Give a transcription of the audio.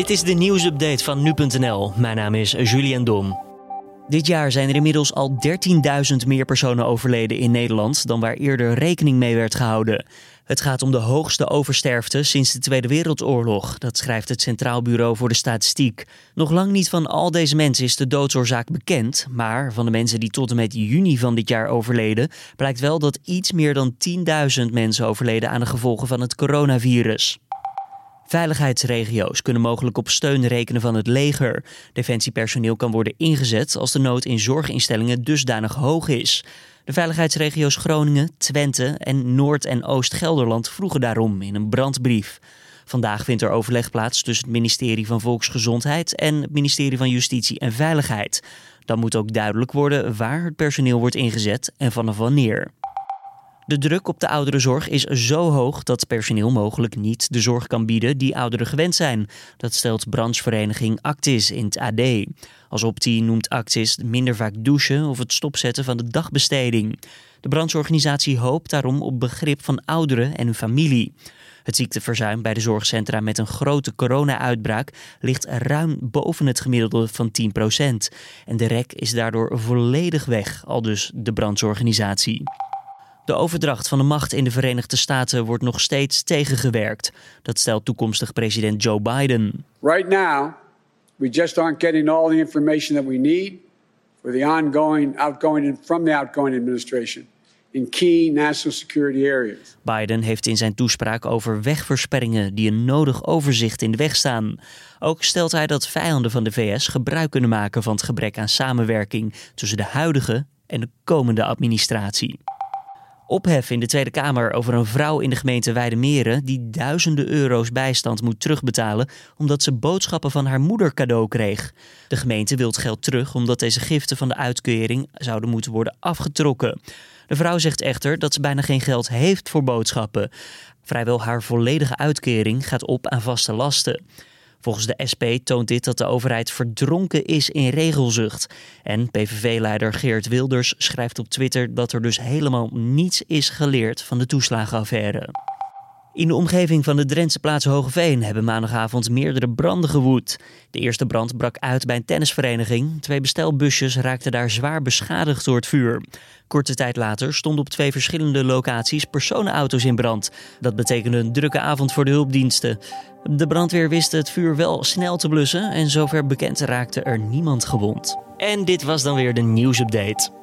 Dit is de nieuwsupdate van nu.nl. Mijn naam is Julian Dom. Dit jaar zijn er inmiddels al 13.000 meer personen overleden in Nederland dan waar eerder rekening mee werd gehouden. Het gaat om de hoogste oversterfte sinds de Tweede Wereldoorlog, dat schrijft het Centraal Bureau voor de Statistiek. Nog lang niet van al deze mensen is de doodsoorzaak bekend, maar van de mensen die tot en met juni van dit jaar overleden, blijkt wel dat iets meer dan 10.000 mensen overleden aan de gevolgen van het coronavirus. Veiligheidsregio's kunnen mogelijk op steun rekenen van het leger. Defensiepersoneel kan worden ingezet als de nood in zorginstellingen dusdanig hoog is. De veiligheidsregio's Groningen, Twente en Noord- en Oost-Gelderland vroegen daarom in een brandbrief. Vandaag vindt er overleg plaats tussen het ministerie van Volksgezondheid en het ministerie van Justitie en Veiligheid. Dan moet ook duidelijk worden waar het personeel wordt ingezet en vanaf wanneer. De druk op de ouderenzorg is zo hoog dat personeel mogelijk niet de zorg kan bieden die ouderen gewend zijn. Dat stelt branchevereniging Actis in het AD. Als optie noemt Actis minder vaak douchen of het stopzetten van de dagbesteding. De brancheorganisatie hoopt daarom op begrip van ouderen en hun familie. Het ziekteverzuim bij de zorgcentra met een grote corona-uitbraak ligt ruim boven het gemiddelde van 10%. En de rek is daardoor volledig weg, al dus de brancheorganisatie. De overdracht van de macht in de Verenigde Staten wordt nog steeds tegengewerkt. Dat stelt toekomstig president Joe Biden. Right now, we just aren't getting all the information that we need for the ongoing, outgoing, from the outgoing administration in key national security areas. Biden heeft in zijn toespraak over wegversperringen die een nodig overzicht in de weg staan. Ook stelt hij dat vijanden van de VS gebruik kunnen maken van het gebrek aan samenwerking tussen de huidige en de komende administratie. Ophef in de Tweede Kamer over een vrouw in de gemeente Weidemeren die duizenden euro's bijstand moet terugbetalen omdat ze boodschappen van haar moeder cadeau kreeg. De gemeente wil het geld terug omdat deze giften van de uitkering zouden moeten worden afgetrokken. De vrouw zegt echter dat ze bijna geen geld heeft voor boodschappen. Vrijwel haar volledige uitkering gaat op aan vaste lasten. Volgens de SP toont dit dat de overheid verdronken is in regelzucht. En PVV-leider Geert Wilders schrijft op Twitter dat er dus helemaal niets is geleerd van de toeslagenaffaire. In de omgeving van de Drentse plaats Hogeveen hebben maandagavond meerdere branden gewoed. De eerste brand brak uit bij een tennisvereniging. Twee bestelbusjes raakten daar zwaar beschadigd door het vuur. Korte tijd later stonden op twee verschillende locaties personenauto's in brand. Dat betekende een drukke avond voor de hulpdiensten. De brandweer wist het vuur wel snel te blussen en zover bekend raakte er niemand gewond. En dit was dan weer de nieuwsupdate.